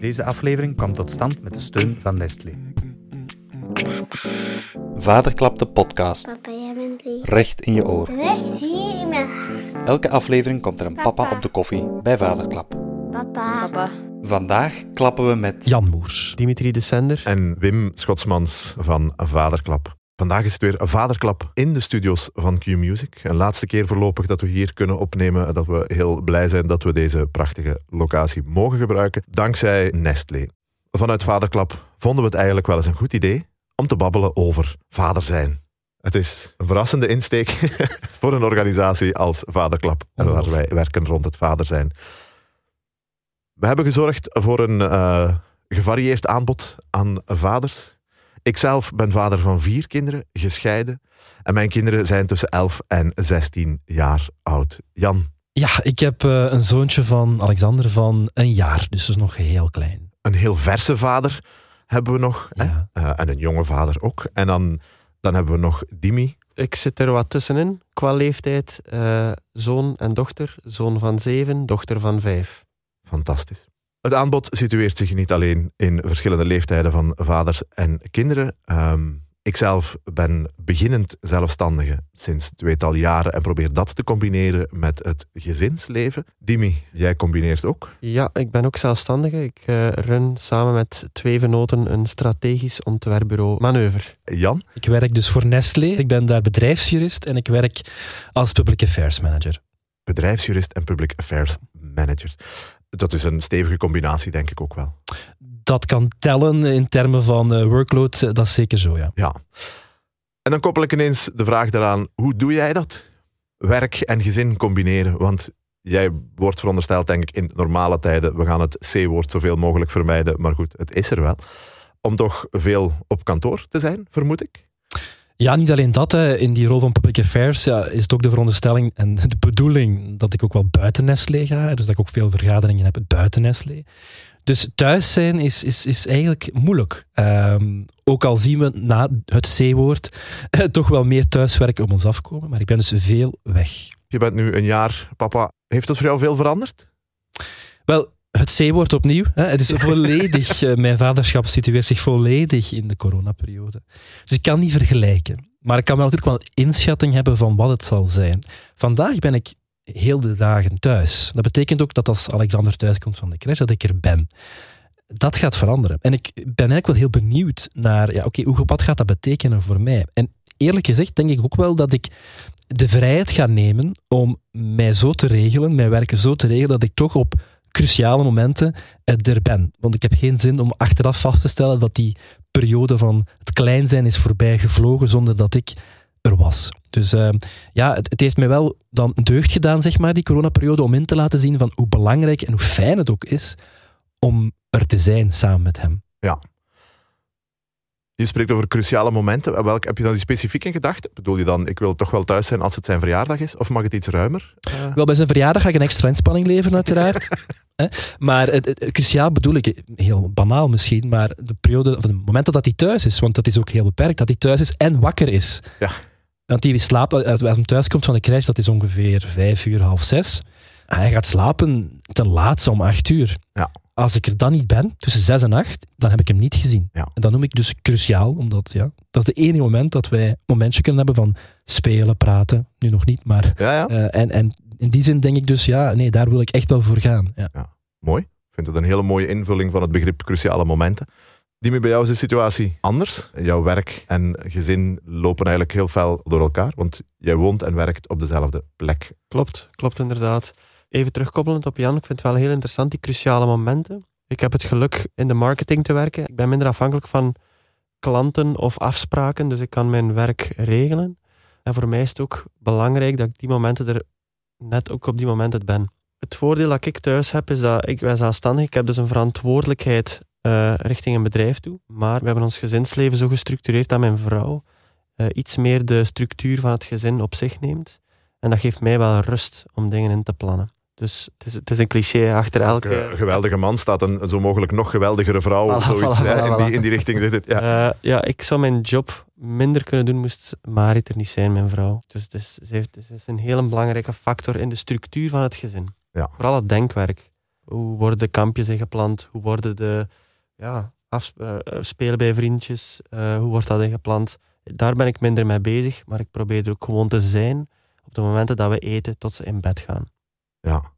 Deze aflevering kwam tot stand met de steun van Nestlé. Vaderklap de podcast. Papa, jij bent lief. Recht in je oor. Rust hier in mijn hart. Elke aflevering komt er een papa op de koffie bij Vaderklap. Papa. Vandaag klappen we met Jan Moers. Dimitri de Sender. en Wim Schotsmans van Vaderklap. Vandaag is het weer Vaderklap in de studio's van Q-Music. Een laatste keer voorlopig dat we hier kunnen opnemen. Dat we heel blij zijn dat we deze prachtige locatie mogen gebruiken. Dankzij Nestlé. Vanuit Vaderklap vonden we het eigenlijk wel eens een goed idee om te babbelen over vader zijn. Het is een verrassende insteek voor een organisatie als Vaderklap, waar wij werken rond het vader zijn. We hebben gezorgd voor een eh, gevarieerd aanbod aan vaders. Ikzelf ben vader van vier kinderen, gescheiden. En mijn kinderen zijn tussen 11 en 16 jaar oud. Jan, Ja, ik heb eh, een zoontje van Alexander van een jaar, dus dat is nog heel klein. een heel verse vader hebben we nog. Hè? Eh, en een jonge vader ook. En dan, dan hebben we nog Dimi. Ik zit er wat tussenin qua leeftijd. Eh, zoon en dochter. Zoon van zeven, dochter van vijf. Fantastisch. Het aanbod situeert zich niet alleen in verschillende leeftijden van vaders en kinderen. Ehm, ikzelf ben beginnend zelfstandige sinds tweetal jaren en probeer dat te combineren met het gezinsleven. Dimi, jij combineert ook. Ja, ik ben ook zelfstandige. Ik eh, run samen met twee venoten een strategisch ontwerpbureau Manoeuvre. Jan, Ik werk dus voor Nestlé, ik ben daar bedrijfsjurist en ik werk als public affairs manager. bedrijfsjurist en public affairs manager. Dat is een stevige combinatie, denk ik ook wel. Dat kan tellen in termen van eh, workload, eh, dat is zeker zo, ja. Ja. En dan koppel ik ineens de vraag daaraan, hoe doe jij dat? Werk en gezin combineren, want jij wordt verondersteld, denk ik, in normale tijden, we gaan het C-woord zoveel mogelijk vermijden, maar goed, het is er wel. Om toch veel op kantoor te zijn, vermoed ik. Ja, niet alleen dat. Hè. In die rol van public affairs ja, is het ook de veronderstelling en de bedoeling dat ik ook wel buiten Nestlé ga. Dus dat ik ook veel vergaderingen heb buiten Nestlé. Dus thuis zijn is, is, is eigenlijk moeilijk. Ehm, ook al zien we na het C-woord eh, toch wel meer thuiswerk om ons afkomen. Maar ik ben dus veel weg. Je bent nu een jaar papa. Heeft dat voor jou veel veranderd? Wel, het C-woord opnieuw. Hè. Het is volledig, eh, mijn vaderschap situeert zich volledig in de coronaperiode. Dus ik kan niet vergelijken. Maar ik kan wel natuurlijk wel een inschatting hebben van wat het zal zijn. Vandaag ben ik heel de dagen thuis. Dat betekent ook dat als Alexander thuis komt van de crash, dat ik er ben. Dat gaat veranderen. En ik ben eigenlijk wel heel benieuwd naar, ja, oké, hoe wat gaat dat betekenen voor mij? En eerlijk gezegd denk ik ook wel dat ik de vrijheid ga nemen om mij zo te regelen, mijn werk zo te regelen, dat ik toch op cruciale momenten eh, er ben. Want ik heb geen zin om achteraf vast te stellen dat die periode van het klein zijn is voorbij gevlogen zonder dat ik er was. Dus eh, ja, het, het heeft mij wel dan deugd gedaan, zeg maar, die coronaperiode, om in te laten zien van hoe belangrijk en hoe fijn het ook is om er te zijn samen met hem. Je spreekt over cruciale momenten. Welk, heb je dan die specifiek in gedachten? Bedoel je dan, ik wil toch wel thuis zijn als het zijn verjaardag is? Of mag het iets ruimer? Eh, Wel, bij zijn verjaardag ga ik een extra inspanning leveren, uiteraard. Maar het, het- het cruciaal bedoel ik, heel banaal misschien, maar de periode, of het moment dat hij thuis is, want dat is ook heel beperkt, dat hij thuis is en wakker is. Ja. Want die slaapt, als als hij thuis komt van de crash, dat is ongeveer vijf uur, half zes. En hij gaat slapen ten laatste om acht uur. Ja. Als ik er dan niet ben, tussen zes en acht, dan heb ik hem niet gezien. Ja. En dat noem ik dus cruciaal, omdat ja, dat is de enige moment dat wij een momentje kunnen hebben van spelen, praten. Nu nog niet, maar ja, ja. eh, en, en in die zin denk ik dus, ja, nee, daar wil ik echt wel voor gaan. Ja. Mooi. Ik vind het een hele mooie invulling van het begrip cruciale momenten. Dimi, bij jou is de situatie anders. Jouw werk en gezin lopen eigenlijk heel fel door elkaar, want jij woont en werkt op dezelfde plek. Klopt, klopt inderdaad. Even terugkoppelend op Jan, ik vind het wel heel interessant, die cruciale momenten. Ik heb het geluk in de marketing te werken. Ik ben minder afhankelijk van klanten of afspraken, dus ik kan mijn werk regelen. En voor mij is het ook belangrijk dat ik die momenten er net ook op die momenten ben. Het voordeel dat ik thuis heb, is dat ik ben zelfstandig. Ik heb dus een verantwoordelijkheid eh, richting een bedrijf toe. Maar we hebben ons gezinsleven zo gestructureerd dat mijn vrouw eh, iets meer de structuur van het gezin op zich neemt. En dat geeft mij wel rust om dingen in te plannen. Dus het is, het is een cliché achter elke... Elke geweldige man staat een zo mogelijk nog geweldigere vrouw of zoiets. voilà, hè, in, die, in die richting zit het. Ja. Eh, ja, ik zou mijn job minder kunnen doen moest Marit er niet zijn, mijn vrouw. Dus het is, ze, heeft, ze is een hele belangrijke factor in de structuur van het gezin. Ja. Vooral het denkwerk. Hoe worden de kampjes ingepland? Hoe worden de ja, eh, eh, spelen bij vriendjes? eh, hoe wordt dat ingepland? Daar ben ik minder mee bezig, maar ik probeer er ook gewoon te zijn op de momenten dat we eten tot ze in bed gaan. Ja.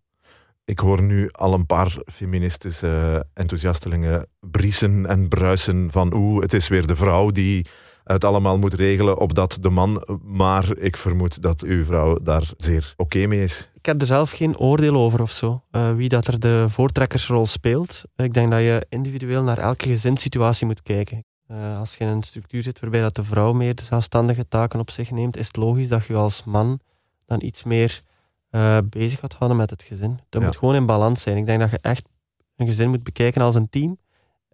Ik hoor nu al een paar feministische enthousiastelingen briesen en bruisen van oeh, het is weer de vrouw die het allemaal moet regelen, opdat de man... Maar ik vermoed dat uw vrouw daar zeer oké mee is. Ik heb er zelf geen oordeel over of zo. eh, wie dat er de voortrekkersrol speelt. Ik denk dat je individueel naar elke gezinssituatie moet kijken. Eh, als je in een structuur zit waarbij dat de vrouw meer de zelfstandige taken op zich neemt, is het logisch dat je als man dan iets meer eh, bezig gaat houden met het gezin. Dat Ja. moet gewoon in balans zijn. Ik denk dat je echt een gezin moet bekijken als een team,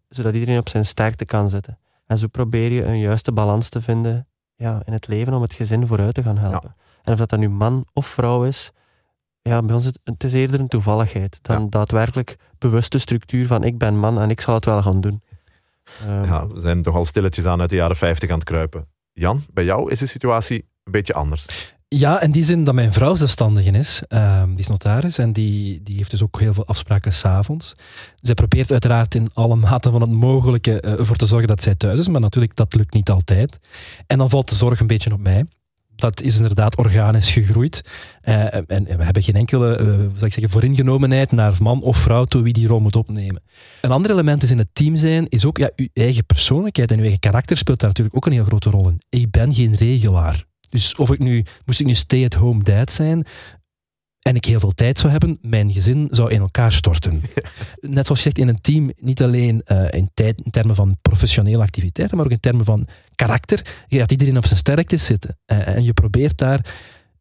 zodat iedereen op zijn sterkte kan zitten. En zo probeer je een juiste balans te vinden ja, in het leven om het gezin vooruit te gaan helpen. En of dat dan nu man of vrouw is, ja, bij ons is het, is eerder een toevalligheid dan Ja. daadwerkelijk bewuste structuur van ik ben man en ik zal het wel gaan doen. Ehm, Ja, we zijn toch al stilletjes aan uit de jaren 50 aan het kruipen. Jan, bij jou is de situatie een beetje anders. Ja, in die zin dat mijn vrouw zelfstandige is. Ehm, die is notaris en die, die heeft dus ook heel veel afspraken s'avonds. Zij probeert uiteraard in alle mate van het mogelijke eh, ervoor te zorgen dat zij thuis is, maar natuurlijk, dat lukt niet altijd. En dan valt de zorg een beetje op mij. Dat is inderdaad organisch gegroeid. Eh, en, we hebben geen enkele eh, zal ik zeggen, vooringenomenheid naar man of vrouw toe wie die rol moet opnemen. Een ander element is in het team zijn, is ook ja, uw eigen persoonlijkheid en uw eigen karakter speelt daar natuurlijk ook een heel grote rol in. Ik ben geen regelaar. Dus of ik nu, moest ik nu stay-at-home dad zijn en ik heel veel tijd zou hebben, mijn gezin zou in elkaar storten. Net zoals je zegt, in een team, niet alleen eh, in, tijd, in termen van professionele activiteiten, maar ook in termen van karakter, je gaat iedereen op zijn sterktes zitten. Eh, en je probeert daar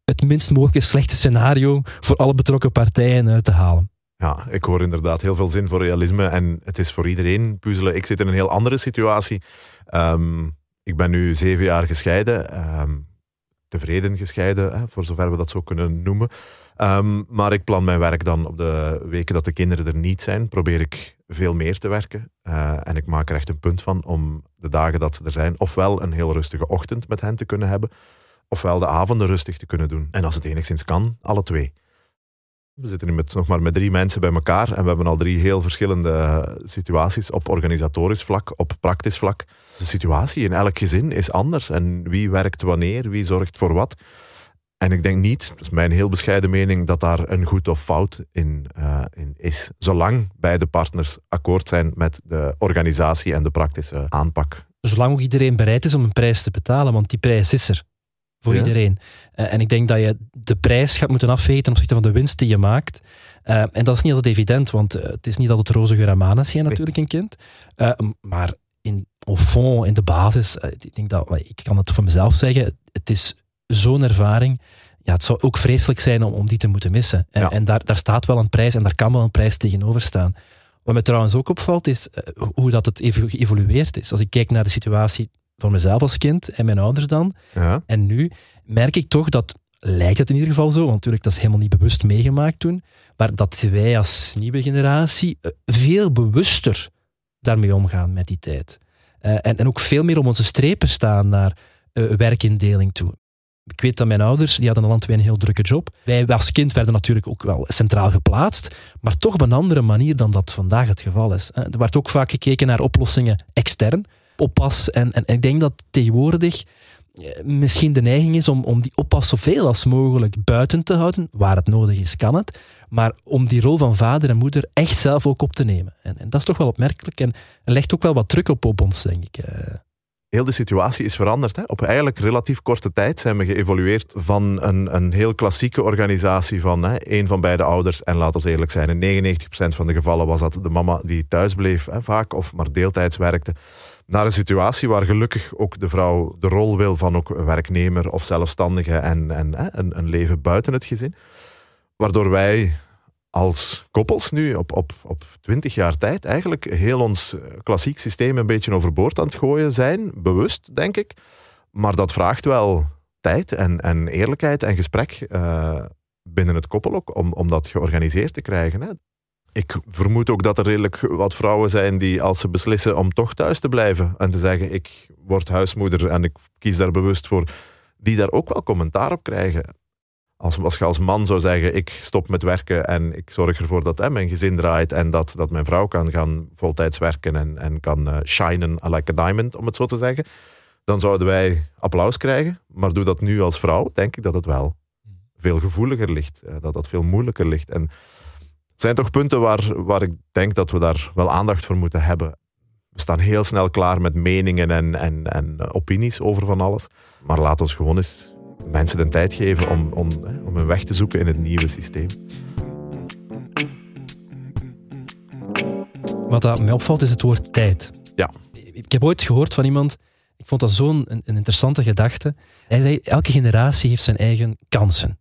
het minst mogelijke slechte scenario voor alle betrokken partijen uit te halen. Ja, ik hoor inderdaad heel veel zin voor realisme en het is voor iedereen puzzelen. Ik zit in een heel andere situatie. Ehm, ik ben nu zeven jaar gescheiden. ehm, tevreden gescheiden, hè, voor zover we dat zo kunnen noemen. Ehm, maar ik plan mijn werk dan op de weken dat de kinderen er niet zijn. Probeer ik veel meer te werken. Eh, en ik maak er echt een punt van om de dagen dat ze er zijn, ofwel een heel rustige ochtend met hen te kunnen hebben, ofwel de avonden rustig te kunnen doen. En als het enigszins kan, alle twee. We zitten nu met, nog maar met drie mensen bij elkaar en we hebben al drie heel verschillende eh, situaties op organisatorisch vlak, op praktisch vlak. De situatie in elk gezin is anders en wie werkt wanneer, wie zorgt voor wat. En ik denk niet, dat is mijn heel bescheiden mening, dat daar een goed of fout in, eh, in is. Zolang beide partners akkoord zijn met de organisatie en de praktische aanpak. Zolang ook iedereen bereid is om een prijs te betalen, want die prijs is er. Voor Ja. iedereen. Eh, en ik denk dat je de prijs gaat moeten afwegen ten opzichte van de winst die je maakt. Eh, en dat is niet altijd evident, want eh, het is niet altijd roze geur en natuurlijk een kind. Maar in, au fond, in de basis, ik denk dat, ik kan het voor mezelf zeggen, het is zo'n ervaring. Ja, het zou ook vreselijk zijn om, om die te moeten missen. En, Ja. en daar, daar staat wel een prijs en daar kan wel een prijs tegenover staan. Wat me trouwens ook opvalt, is hoe dat het geëvolueerd is. Als ik kijk naar de situatie van mezelf als kind en mijn ouders dan, Ja, en nu merk ik toch dat, lijkt het in ieder geval zo, want natuurlijk dat is helemaal niet bewust meegemaakt toen, maar dat wij als nieuwe generatie eh, veel bewuster daarmee omgaan met die tijd. Eh, en, en ook veel meer om onze strepen staan naar eh, werkindeling toe. Ik weet dat mijn ouders, die hadden al twee een heel drukke job. Wij als kind werden natuurlijk ook wel centraal geplaatst, maar toch op een andere manier dan dat vandaag het geval is. Er werd ook vaak gekeken naar oplossingen extern, oppas. En, en, ik denk dat tegenwoordig eh, misschien de neiging is om, om die oppas zoveel als mogelijk buiten te houden. Waar het nodig is, kan het. Maar om die rol van vader en moeder echt zelf ook op te nemen. En, en dat is toch wel opmerkelijk en, en legt ook wel wat druk op, op ons, denk ik. Eh, heel de situatie is veranderd. Hè? Op eigenlijk relatief korte tijd zijn we geëvolueerd van een, een heel klassieke organisatie van hè, één van beide ouders. En laat ons eerlijk zijn, in 99% van de gevallen was dat de mama die thuis bleef, hè, vaak, of maar deeltijds werkte. Naar een situatie waar gelukkig ook de vrouw de rol wil van ook werknemer of zelfstandige en, en hè, een, een leven buiten het gezin. Waardoor wij als koppels nu op, op, op 20 jaar tijd eigenlijk heel ons eh, klassiek systeem een beetje overboord aan het gooien zijn. Bewust, denk ik. Maar dat vraagt wel tijd en, en eerlijkheid en gesprek eh, binnen het koppel ook, om, om dat georganiseerd te krijgen. Hè. Ik vermoed ook dat er redelijk wat vrouwen zijn die als ze beslissen om toch thuis te blijven en te zeggen ik word huismoeder en ik kies daar bewust voor, die daar ook wel commentaar op krijgen. Als, als je als man zou zeggen, ik stop met werken en ik zorg ervoor dat mijn gezin draait en dat, dat mijn vrouw kan gaan voltijds werken en, en kan uh, shinen like a diamond, om het zo te zeggen, dan zouden wij applaus krijgen. Maar doe dat nu als vrouw, denk ik dat het wel veel gevoeliger ligt, uh, dat dat veel moeilijker ligt. En het zijn toch punten waar, waar ik denk dat we daar wel aandacht voor moeten hebben. We staan heel snel klaar met meningen en, en, en opinies over van alles. Maar laat ons gewoon eens mensen de tijd geven om, om, om hun weg te zoeken in het nieuwe systeem. Wat dat mij opvalt is het woord tijd. Ja. Ik heb ooit gehoord van iemand, ik vond dat zo'n een, een interessante gedachte. Hij zei, elke generatie heeft zijn eigen kansen.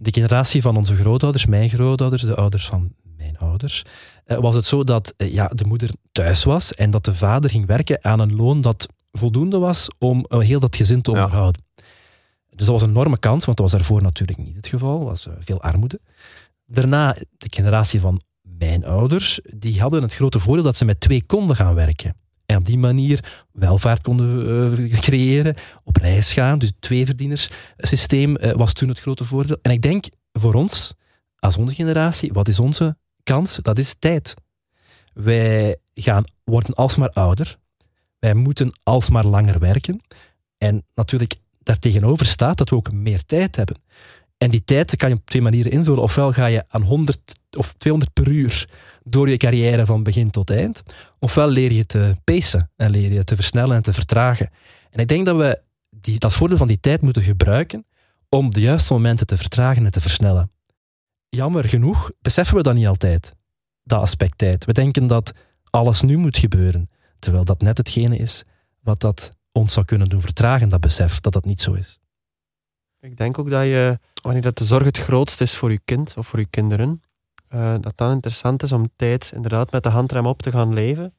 De generatie van onze grootouders, mijn grootouders, de ouders van mijn ouders, eh, was het zo dat eh, ja, de moeder thuis was en dat de vader ging werken aan een loon dat voldoende was om eh, heel dat gezin te onderhouden. Dus dat was een enorme kans, want dat was daarvoor natuurlijk niet het geval. Er was veel armoede. Daarna, de generatie van mijn ouders, die hadden het grote voordeel dat ze met twee konden gaan werken. En op die manier welvaart konden uh, creëren, op reis gaan. Dus het tweeverdienerssysteem uh, was toen het grote voordeel. En ik denk voor ons, als onze generatie, wat is onze kans? Dat is tijd. Wij gaan, worden alsmaar ouder. Wij moeten alsmaar langer werken. En natuurlijk, daartegenover staat dat we ook meer tijd hebben. En die tijd kan je op twee manieren invullen. Ofwel ga je aan 100 of 200 per uur door je carrière van begin tot eind. Ofwel leer je te pacen en leer je te versnellen en te vertragen. En ik denk dat we die, dat voordeel van die tijd moeten gebruiken om de juiste momenten te vertragen en te versnellen. Jammer genoeg beseffen we dat niet altijd, dat aspect tijd. We denken dat alles nu moet gebeuren, terwijl dat net hetgene is wat dat ons zou kunnen doen vertragen, dat besef dat dat niet zo is. Ik denk ook dat je, wanneer dat de zorg het grootst is voor je kind of voor je kinderen, uh, dat dan interessant is om tijd inderdaad met de handrem op te gaan leven.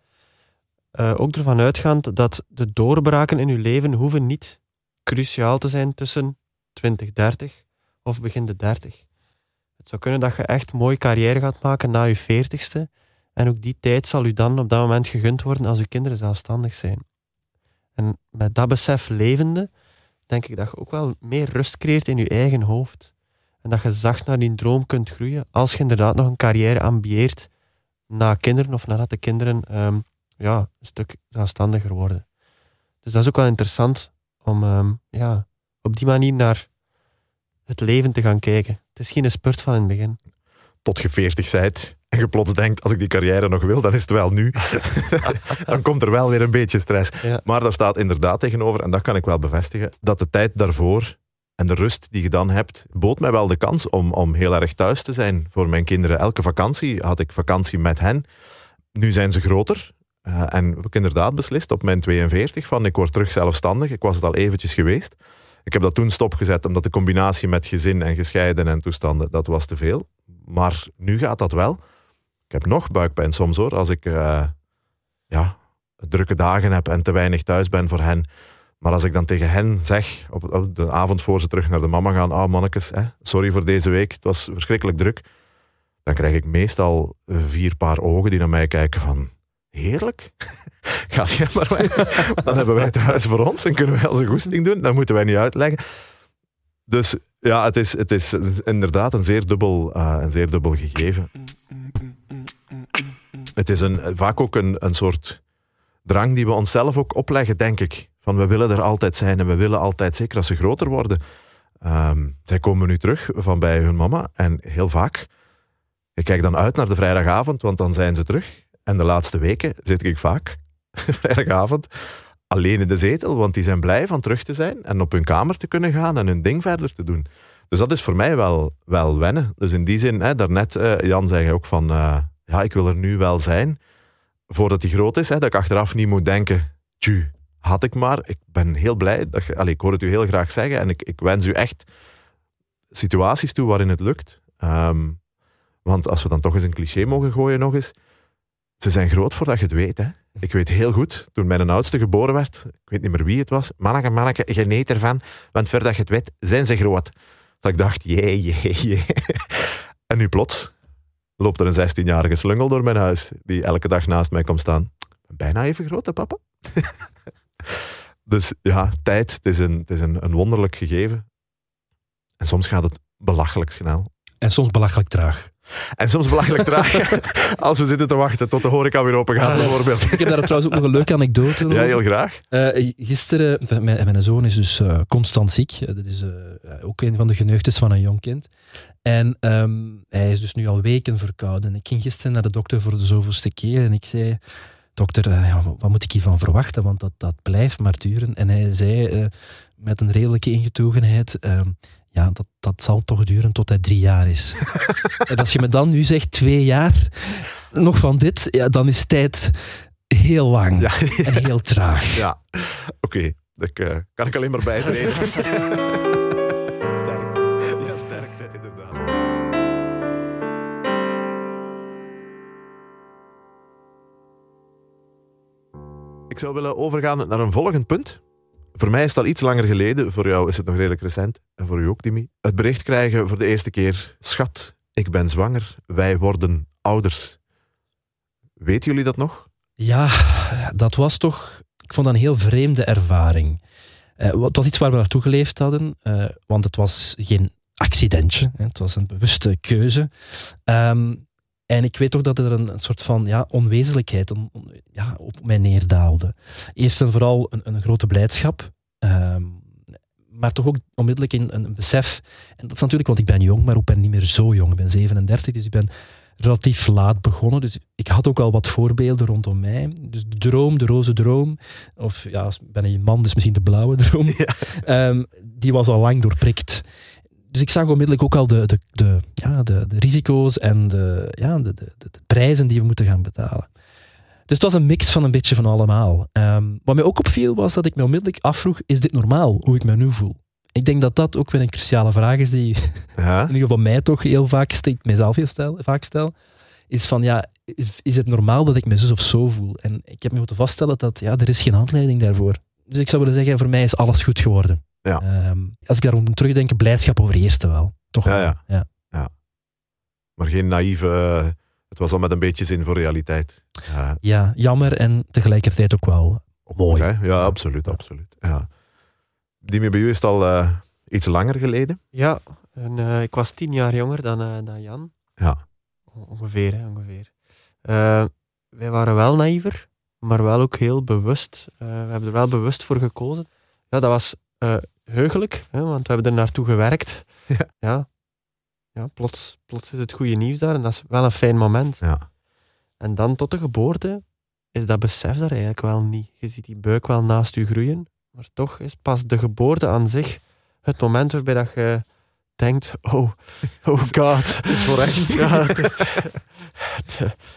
Uh, ook ervan uitgaand dat de doorbraken in je leven hoeven niet cruciaal te zijn tussen 20, 30 of begin de 30. Het zou kunnen dat je echt mooi carrière gaat maken na je 40ste. En ook die tijd zal u dan op dat moment gegund worden als uw kinderen zelfstandig zijn. En met dat besef levende, denk ik dat je ook wel meer rust creëert in je eigen hoofd. En dat je zacht naar die droom kunt groeien. Als je inderdaad nog een carrière ambieert na kinderen of nadat de kinderen um, ja, een stuk zelfstandiger worden. Dus dat is ook wel interessant om um, ja, op die manier naar het leven te gaan kijken. Het is geen spurt van in het begin. Tot je veertig bent en je plots denkt, als ik die carrière nog wil, dan is het wel nu. dan komt er wel weer een beetje stress. Ja. Maar daar staat inderdaad tegenover, en dat kan ik wel bevestigen, dat de tijd daarvoor en de rust die je dan hebt, bood mij wel de kans om, om heel erg thuis te zijn voor mijn kinderen. Elke vakantie had ik vakantie met hen. Nu zijn ze groter. Uh, en heb ik inderdaad beslist op mijn 42 van ik word terug zelfstandig. Ik was het al eventjes geweest. Ik heb dat toen stopgezet omdat de combinatie met gezin en gescheiden en toestanden, dat was te veel. Maar nu gaat dat wel. Ik heb nog buikpijn soms hoor, als ik uh, ja, drukke dagen heb en te weinig thuis ben voor hen. Maar als ik dan tegen hen zeg, op, de avond voor ze terug naar de mama gaan, ah mannetjes, hè, sorry voor deze week, het was verschrikkelijk druk. Dan krijg ik meestal vier paar ogen die naar mij kijken van, heerlijk, gaat jij maar weg. Dan hebben wij het huis voor ons en kunnen wij onze goesting doen. Dan moeten wij niet uitleggen. Dus ja, het is, het is inderdaad een zeer dubbel, uh, een zeer dubbel gegeven. Het is een, vaak ook een, een soort drang die we onszelf ook opleggen, denk ik. Van we willen er altijd zijn en we willen altijd, zeker als ze groter worden. Um, zij komen nu terug van bij hun mama en heel vaak. Ik kijk dan uit naar de vrijdagavond, want dan zijn ze terug. En de laatste weken zit ik vaak, vrijdagavond, alleen in de zetel, want die zijn blij van terug te zijn en op hun kamer te kunnen gaan en hun ding verder te doen. Dus dat is voor mij wel, wel wennen. Dus in die zin, hè, daarnet, uh, Jan zei ook van, uh, ja, ik wil er nu wel zijn, voordat hij groot is, hè, dat ik achteraf niet moet denken, tju, had ik maar. Ik ben heel blij. Dat allez, ik hoor het u heel graag zeggen en ik, ik wens u echt situaties toe waarin het lukt. Um, want als we dan toch eens een cliché mogen gooien nog eens, ze zijn groot voordat je het weet. Hè. Ik weet heel goed, toen mijn oudste geboren werd, ik weet niet meer wie het was, manneke, manneke, geniet ervan, want voordat je het weet, zijn ze groot. Dat ik dacht, jee, jee, jee. En nu plots loopt er een 16-jarige slungel door mijn huis, die elke dag naast mij komt staan. Bijna even groot, hè, papa? dus ja, tijd, het is, een, het is een, een wonderlijk gegeven. En soms gaat het belachelijk snel. En soms belachelijk traag. En soms belachelijk traag als we zitten te wachten tot de horeca weer open gaat, Ah. bijvoorbeeld. Ik heb daar trouwens ook nog een leuke anekdote over. Ja, heel graag. Eh, gisteren, mijn, mijn zoon is dus eh, constant ziek. Eh, Dat is ook een van de geneugtes van een jong kind. En ehm, hij is dus nu al weken verkouden. Ik ging gisteren naar de dokter voor de zoveelste keer en ik zei... Dokter, eh, ja, wat moet ik hiervan verwachten? Want dat, dat blijft maar duren. En hij zei eh, met een redelijke ingetogenheid... ehm, ja, dat, dat zal toch duren tot hij drie jaar is. en als je me dan nu zegt twee jaar, nog van dit, ja, dan is tijd heel lang Ja, en heel traag. ja. oké. Ik, eh, kan ik alleen maar bijtreden. Ik zou willen overgaan naar een volgend punt. Voor mij is het al iets langer geleden, voor jou is het nog redelijk recent. En voor u ook, Dimi. Het bericht krijgen voor de eerste keer: Schat, ik ben zwanger, wij worden ouders. Weten jullie dat nog? Ja, dat was toch... Ik vond dat een heel vreemde ervaring. Eh, het was iets waar we naartoe geleefd hadden, eh, want het was geen accidentje. Hè, het was een bewuste keuze. Ehm, en ik weet ook dat er een, een soort van ja, onwezenlijkheid on- on- ja, op mij neerdaalde. Eerst en vooral een, een grote blijdschap. ehm, maar toch ook onmiddellijk een, een besef. En dat is natuurlijk, want ik ben jong, maar ik ben niet meer zo jong. Ik ben 37, dus ik ben relatief laat begonnen. Dus ik had ook al wat voorbeelden rondom mij. Dus de droom, de roze droom, of ja, ben een man, dus misschien de blauwe droom, ehm, die was al lang doorprikt. Dus ik zag onmiddellijk ook al de, de, de, ja, de, de risico's en de, ja, de, de, de, prijzen die we moeten gaan betalen. Dus het was een mix van een beetje van allemaal. Ehm, wat mij ook opviel was dat ik me onmiddellijk afvroeg, is dit normaal, hoe ik me nu voel? Ik denk dat dat ook weer een cruciale vraag is die Ja. in ieder geval mij toch heel vaak stel, ik mezelf heel stel, vaak stel, is van ja, is- is het normaal dat ik me zus of zo voel? En ik heb me moeten vaststellen dat ja, er is geen handleiding daarvoor. Dus ik zou willen zeggen, voor mij is alles goed geworden. Ja. Ehm, als ik daarom moet terugdenken, blijdschap overheerste wel. Toch Ja, wel. ja. ja. Maar geen naïeve. eh, Het was al met een beetje zin voor realiteit. Ja, Ja, jammer en tegelijkertijd ook wel mooi. hè? ja absoluut, absoluut. Ja. Dimi, bij u is het al eh, iets langer geleden. Ja, en, eh, ik was tien jaar jonger dan, eh, dan Jan. Ja. Ongeveer, hè, ongeveer. Wij waren wel naïver, maar wel ook heel bewust. Eh, we hebben er wel bewust voor gekozen. Ja, dat was eh, heugelijk, hè, want we hebben er naartoe gewerkt. Ja. Ja, ja plots, plots is het goede nieuws daar en dat is wel een fijn moment. Ja. En dan tot de geboorte is dat besef daar eigenlijk wel niet. Je ziet die buik wel naast je groeien, maar toch is pas de geboorte aan zich het moment waarbij dat je denkt, oh, oh god. Het is voor echt. Ja, het is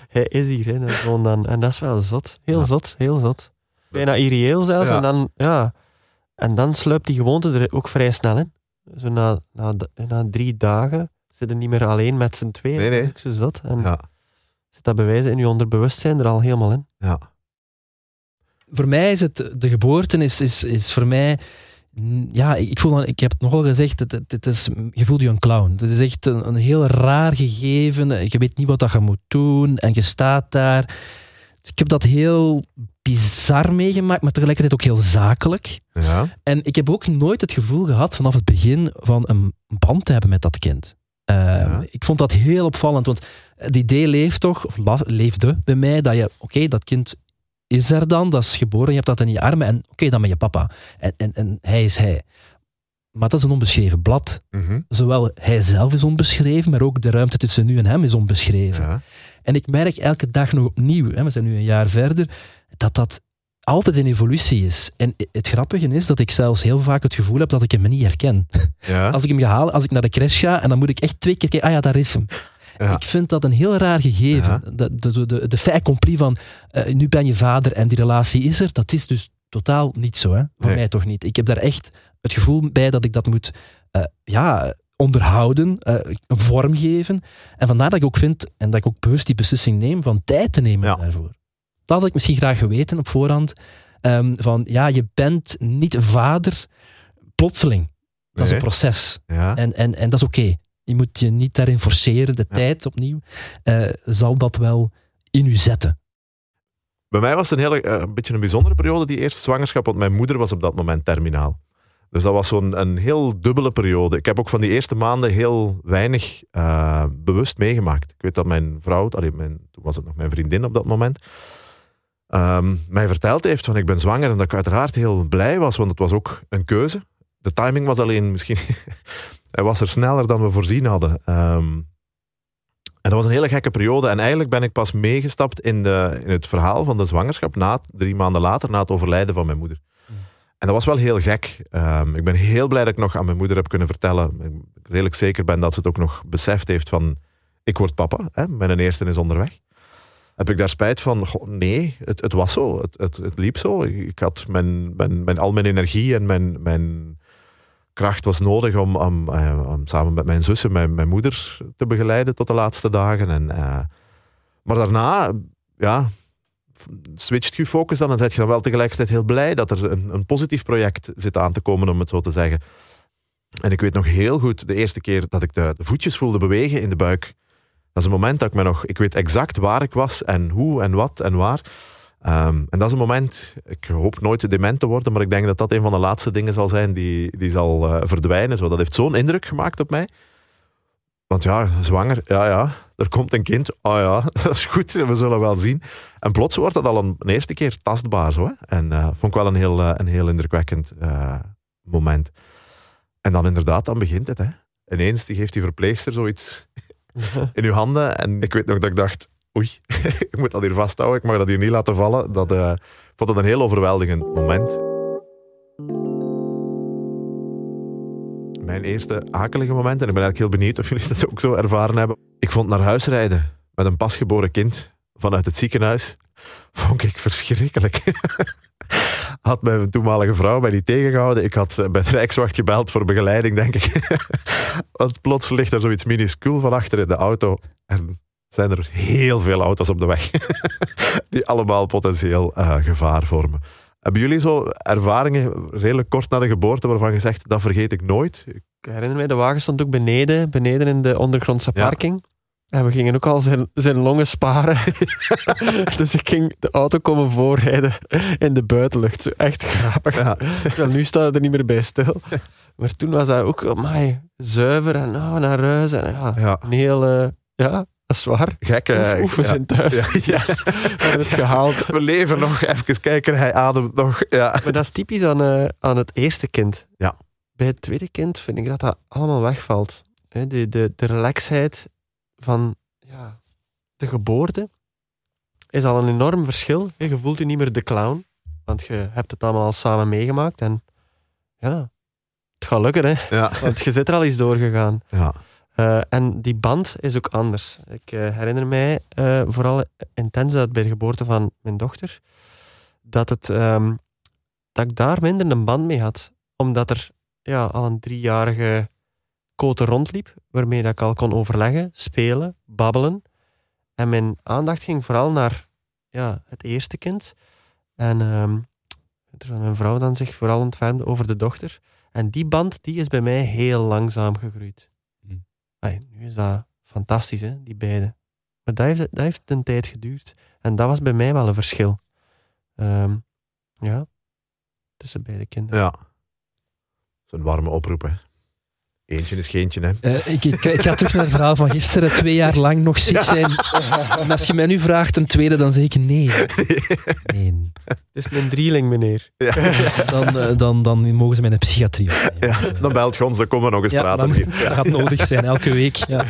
hij is hier. Hè, dat is gewoon dan, en dat is wel zot. Heel Ja. zot, heel zot. Bijna irreëel zelfs. Ja. En, dan, ja, en dan sluipt die gewoonte er ook vrij snel in. Zo na, na, na drie dagen zitten niet meer alleen met z'n tweeën. Nee, nee. Dat. En Ja. zit dat bewijzen in je onderbewustzijn er al helemaal in. Ja. Voor mij is het, de geboorte is, is, is voor mij, ja, ik, voel dan, ik heb het nogal gezegd, het, het, het is, je voelt je een clown. Het is echt een, een heel raar gegeven. Je weet niet wat dat je moet doen en je staat daar. Dus ik heb dat heel bizar meegemaakt, maar tegelijkertijd ook heel zakelijk. Ja. En ik heb ook nooit het gevoel gehad vanaf het begin van een band te hebben met dat kind. Eh, Ja. Ik vond dat heel opvallend, want het idee leeft toch, of leefde bij mij, dat je, oké, dat kind is er dan, dat is geboren, je hebt dat in je armen en oké, dan met je papa. En, en, en hij is hij. Maar dat is een onbeschreven blad. Mhm. Zowel hij zelf is onbeschreven, maar ook de ruimte tussen nu en hem is onbeschreven. ja. En ik merk elke dag nog opnieuw, hè, we zijn nu een jaar verder, dat dat altijd een evolutie is. En het grappige is dat ik zelfs heel vaak het gevoel heb dat ik hem niet herken. Ja. Als ik hem ga halen, als ik naar de crash ga, en dan moet ik echt twee keer kijken, ah ja, daar is hem. Ja. Ik vind dat een heel raar gegeven. De, de, de, de fait accompli van, eh, nu ben je vader en die relatie is er, dat is dus totaal niet zo. Hè? Voor Nee. mij toch niet. Ik heb daar echt het gevoel bij dat ik dat moet eh, ja, onderhouden, eh, een vorm geven. En vandaar dat ik ook vind, en dat ik ook bewust die beslissing neem, van tijd te nemen Ja. daarvoor. Dat had ik misschien graag geweten op voorhand. ehm, van, ja, je bent niet vader plotseling. Dat is een proces. Ja. En, en, en dat is oké. Je moet je niet daarin forceren. De Ja. tijd opnieuw eh, zal dat wel in u zetten. Bij mij was het een, hele, eh, een beetje een bijzondere periode, die eerste zwangerschap, want mijn moeder was op dat moment terminaal. Dus dat was zo'n een heel dubbele periode. Ik heb ook van die eerste maanden heel weinig eh, bewust meegemaakt. Ik weet dat mijn vrouw, allee, mijn, toen was het nog mijn vriendin op dat moment, ehm, mij verteld heeft van ik ben zwanger en dat ik uiteraard heel blij was, want het was ook een keuze. De timing was alleen misschien, hij was er sneller dan we voorzien hadden. Ehm, en dat was een hele gekke periode. En eigenlijk ben ik pas meegestapt in, de, in het verhaal van de zwangerschap, na, drie maanden later, na het overlijden van mijn moeder. En dat was wel heel gek. Ehm, ik ben heel blij dat ik nog aan mijn moeder heb kunnen vertellen. Ik redelijk zeker ben dat ze het ook nog beseft heeft van... Ik word papa, hè, mijn eerste is onderweg. Heb ik daar spijt van? Nee, het, het was zo. Het, het, liep zo. Ik had mijn, mijn, mijn, al mijn energie en mijn, mijn kracht was nodig om, om, eh, samen met mijn zussen mijn, mijn moeder te begeleiden tot de laatste dagen. En, eh, maar daarna, ja, switcht je focus dan en zet je dan wel tegelijkertijd heel blij dat er een, een positief project zit aan te komen, om het zo te zeggen. En ik weet nog heel goed, de eerste keer dat ik de voetjes voelde bewegen in de buik, dat is een moment dat ik me nog, ik weet exact waar ik was en hoe en wat en waar. Ehm, en dat is een moment, ik hoop nooit dement te worden, maar ik denk dat dat een van de laatste dingen zal zijn die, die zal uh, verdwijnen. Zo. Dat heeft zo'n indruk gemaakt op mij. Want ja, zwanger, ja, ja, er komt een kind. Oh ja, dat is goed, we zullen wel zien. En plots wordt dat al een, eerste keer tastbaar. Zo, hè? En uh, vond ik wel een heel, uh, een heel indrukwekkend moment. En dan inderdaad, dan begint het. Hè? Ineens geeft die verpleegster zoiets in uw handen. En ik weet nog dat ik dacht, oei, ik moet dat hier vasthouden. Ik mag dat hier niet laten vallen. Dat, ik vond het een heel overweldigend moment. Mijn eerste akelige moment, en ik ben eigenlijk heel benieuwd of jullie dat ook zo ervaren hebben. Ik vond naar huis rijden met een pasgeboren kind vanuit het ziekenhuis, vond ik verschrikkelijk. Had mijn toenmalige vrouw mij niet tegengehouden. Ik had bij de Rijkswacht gebeld voor begeleiding, denk ik. Want plots ligt er zoiets minuscuul van achter in de auto. En zijn er heel veel auto's op de weg. Die allemaal potentieel uh, gevaar vormen. Hebben jullie zo ervaringen redelijk kort na de geboorte waarvan je zegt, dat vergeet ik nooit? Ik herinner mij, de wagen stond ook beneden, beneden in de ondergrondse parking. Ja. En we gingen ook al zijn, zijn longen sparen. dus ik ging de auto komen voorrijden in de buitenlucht. Zo echt grappig. Ja. Nu staat er niet meer bij stil. Maar toen was dat ook amai, zuiver en oh, naar huis. En, ja, ja. Een hele... Ja, dat is waar. Gekke. Oef, we zijn thuis. Ja, yes. We hebben het gehaald. We leven nog. Even kijken, hij ademt nog. Ja. Maar dat is typisch aan, uh, aan het eerste kind. Ja. Bij het tweede kind vind ik dat dat allemaal wegvalt. De, de, de relaxheid van ja, de geboorte is al een enorm verschil. Je voelt je niet meer de clown, want je hebt het allemaal al samen meegemaakt. En ja, het gaat lukken, hè? Ja. Want je zit er al eens doorgegaan. Ja. Uh, en die band is ook anders. Ik uh, herinner mij uh, vooral intens uit bij de geboorte van mijn dochter, dat, het, um, dat ik daar minder een band mee had. Omdat er ja, al een driejarige kote rondliep, waarmee dat ik al kon overleggen, spelen, babbelen. En mijn aandacht ging vooral naar ja, het eerste kind. En um, terwijl mijn vrouw dan zich vooral ontfermde over de dochter. En die band die is bij mij heel langzaam gegroeid. Ay, nu is dat fantastisch, hè, die beide. Maar dat heeft, dat heeft een tijd geduurd. En dat was bij mij wel een verschil. Um, ja, tussen beide kinderen. Ja. Zo'n warme oproep, hè. Eentje is geentje, hè. Uh, ik, ik, ik, ga terug naar het verhaal van gisteren. Twee jaar lang nog ziek zijn. Ja. En als je mij nu vraagt een tweede, dan zeg ik nee. nee. Het is een drieling, meneer. Ja. Dan, uh, dan, dan mogen ze mij naar de psychiatrie ja, Dan belt Gons, dan komen we nog eens praten. Dan, dat gaat nodig zijn, elke week. Ja.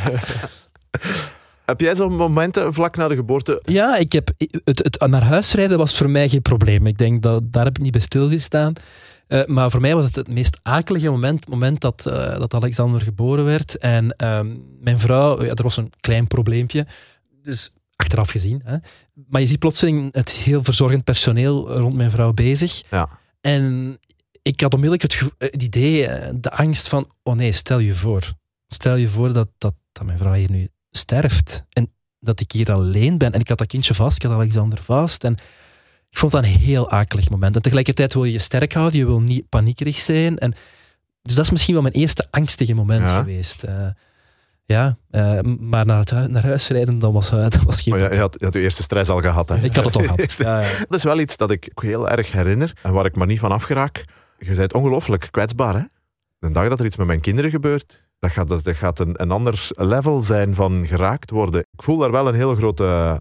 Heb jij zo'n momenten vlak na de geboorte? Ja, ik heb, het, het naar huis rijden was voor mij geen probleem. Ik denk dat daar heb ik niet bij stilgestaan. Uh, maar voor mij was het het meest akelige moment, het moment dat, uh, dat Alexander geboren werd. En uh, mijn vrouw, ja, er was een klein probleempje. Dus achteraf gezien. Hè. Maar je ziet plotseling het heel verzorgend personeel rond mijn vrouw bezig. Ja. En ik had onmiddellijk het, het idee, de angst van, oh nee, stel je voor. Stel je voor dat, dat, dat mijn vrouw hier nu sterft. En dat ik hier alleen ben. En ik had dat kindje vast, ik had Alexander vast. En ik vond dat een heel akelig moment. En tegelijkertijd wil je je sterk houden, je wil niet paniekerig zijn. En, dus dat is misschien wel mijn eerste angstige moment ja. geweest. Uh, ja, uh, maar naar, het naar huis rijden, dat was, uh, dat was geen... Maar je, je, had, je had je eerste stress al gehad, hè? Ik had het al gehad. ja, ja. Dat is wel iets dat ik heel erg herinner en waar ik maar niet van afgeraak. je bent ongelooflijk kwetsbaar. Hè? De dag dat er iets met mijn kinderen gebeurt, dat gaat, dat gaat een, een ander level zijn van geraakt worden. Ik voel daar wel een heel grote